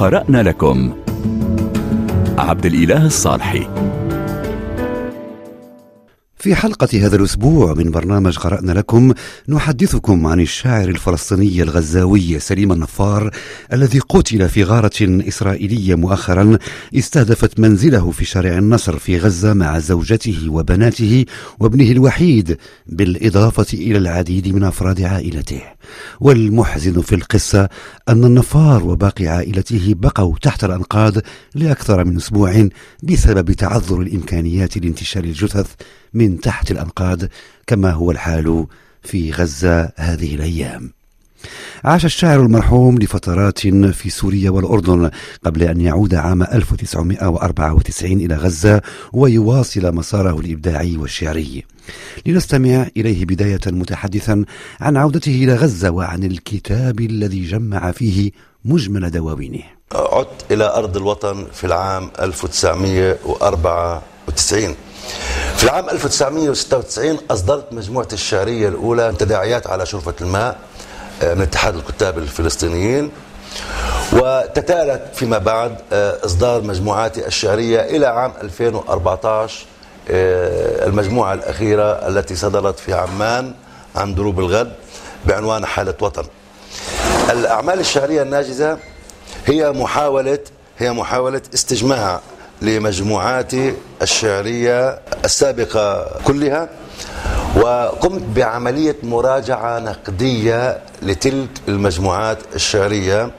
قرأنا لكم. عبد الإله الصالحي. في حلقة هذا الأسبوع من برنامج قرأنا لكم نحدثكم عن الشاعر الفلسطيني الغزاوي سليم النفار الذي قتل في غارة إسرائيلية مؤخرا استهدفت منزله في شارع النصر في غزة مع زوجته وبناته وابنه الوحيد بالإضافة إلى العديد من أفراد عائلته. والمحزن في القصة أن النفار وباقي عائلته بقوا تحت الأنقاض لأكثر من أسبوع بسبب تعذر الإمكانيات لانتشال الجثث من تحت الأنقاض كما هو الحال في غزة هذه الأيام. عاش الشاعر المرحوم لفترات في سوريا والأردن قبل أن يعود عام 1994 إلى غزة ويواصل مساره الإبداعي والشعري. لنستمع إليه بداية متحدثا عن عودته إلى غزة وعن الكتاب الذي جمع فيه مجمل دواوينه. عدت إلى أرض الوطن في العام 1994 في العام 1996 أصدرت مجموعة الشعرية الأولى تداعيات على شرفة الماء آه، من اتحاد الكتاب الفلسطينيين. وتتالت فيما بعد آه، إصدار مجموعاتي الشعرية إلى عام 2014 آه، المجموعة الأخيرة التي صدرت في عمان عن دروب الغد بعنوان حالة وطن. الأعمال الشعرية الناجزة هي محاولة هي محاولة استجماع لمجموعاتي الشعرية السابقة كلها وقمت بعملية مراجعة نقدية لتلك المجموعات الشعرية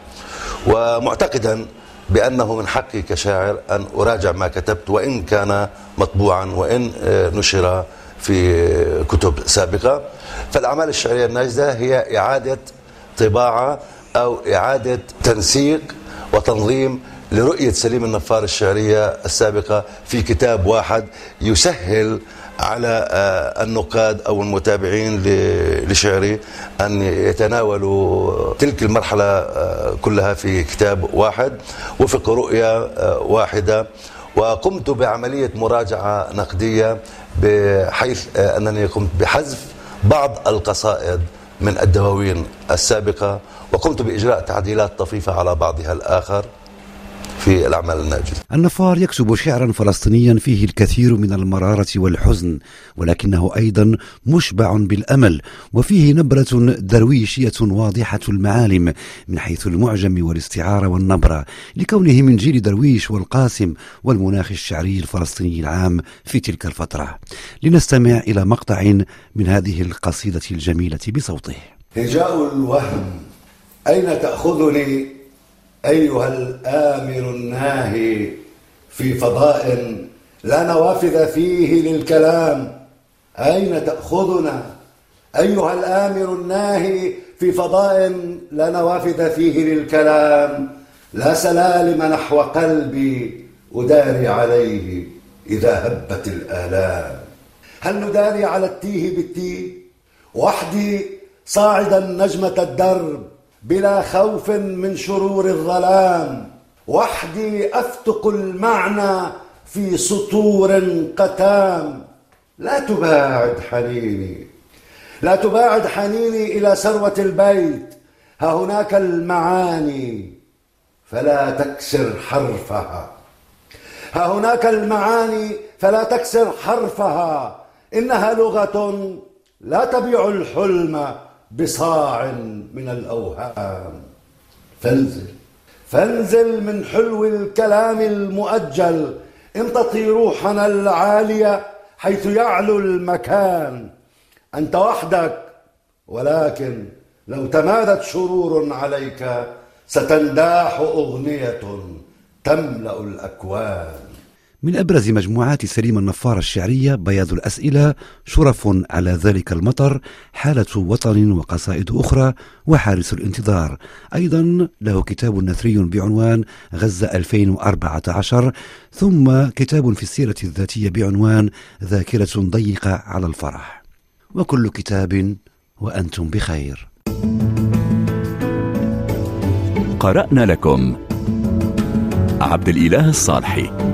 ومعتقدا بأنه من حقي كشاعر أن أراجع ما كتبت وإن كان مطبوعا وإن نشر في كتب سابقة. فالأعمال الشعرية الناجزة هي إعادة طباعة أو إعادة تنسيق وتنظيم لرؤية سليم النفار الشعرية السابقة في كتاب واحد يسهل على آه، النقاد أو المتابعين لشعري أن يتناولوا تلك المرحلة آه، كلها في كتاب واحد وفق رؤية آه، واحدة. وقمت بعملية مراجعة نقدية بحيث أنني قمت بحذف بعض القصائد من الدواوين السابقة وقمت بإجراء تعديلات طفيفة على بعضها الآخر. في الأعمال الناجزة النفار يكتب شعرا فلسطينيا فيه الكثير من المرارة والحزن ولكنه أيضا مشبع بالأمل وفيه نبرة درويشية واضحة المعالم من حيث المعجم والاستعارة والنبرة لكونه من جيل درويش والقاسم والمناخ الشعري الفلسطيني العام في تلك الفترة. لنستمع إلى مقطع من هذه القصيدة الجميلة بصوته. هجاء الوهم أين تأخذني؟ أيها الآمر الناهي في فضاء لا نوافذ فيه للكلام. أين تأخذنا؟ أيها الآمر الناهي في فضاء لا نوافذ فيه للكلام. لا سلالم نحو قلبي أداري عليه إذا هبت الآلام. هل نداري على التيه بالتيه؟ وحدي صاعدا نجمة الدرب. بلا خوف من شرور الظلام. وحدي أفتق المعنى في سطور قتام. لا تباعد حنيني. لا تباعد حنيني إلى سروه البيت. ها هناك المعاني. فلا تكسر حرفها. ها هناك المعاني فلا تكسر حرفها. إنها لغة لا تبيع الحلم. بصاع من الأوهام. فانزل. فانزل من حلو الكلام المؤجل. امتطي روحنا العالية حيث يعلو المكان. أنت وحدك ولكن لو تمادت شرور عليك ستنداح أغنية تملأ الأكوان. من أبرز مجموعات سليم النفار الشعرية بياض الأسئلة شرف على ذلك المطر حالة وطن وقصائد أخرى وحارس الانتظار. أيضا له كتاب نثري بعنوان غزة 2014 ثم كتاب في السيرة الذاتية بعنوان ذاكرة ضيقة على الفرح. وكل كتاب وأنتم بخير. قرأنا لكم عبد الإله الصالحي.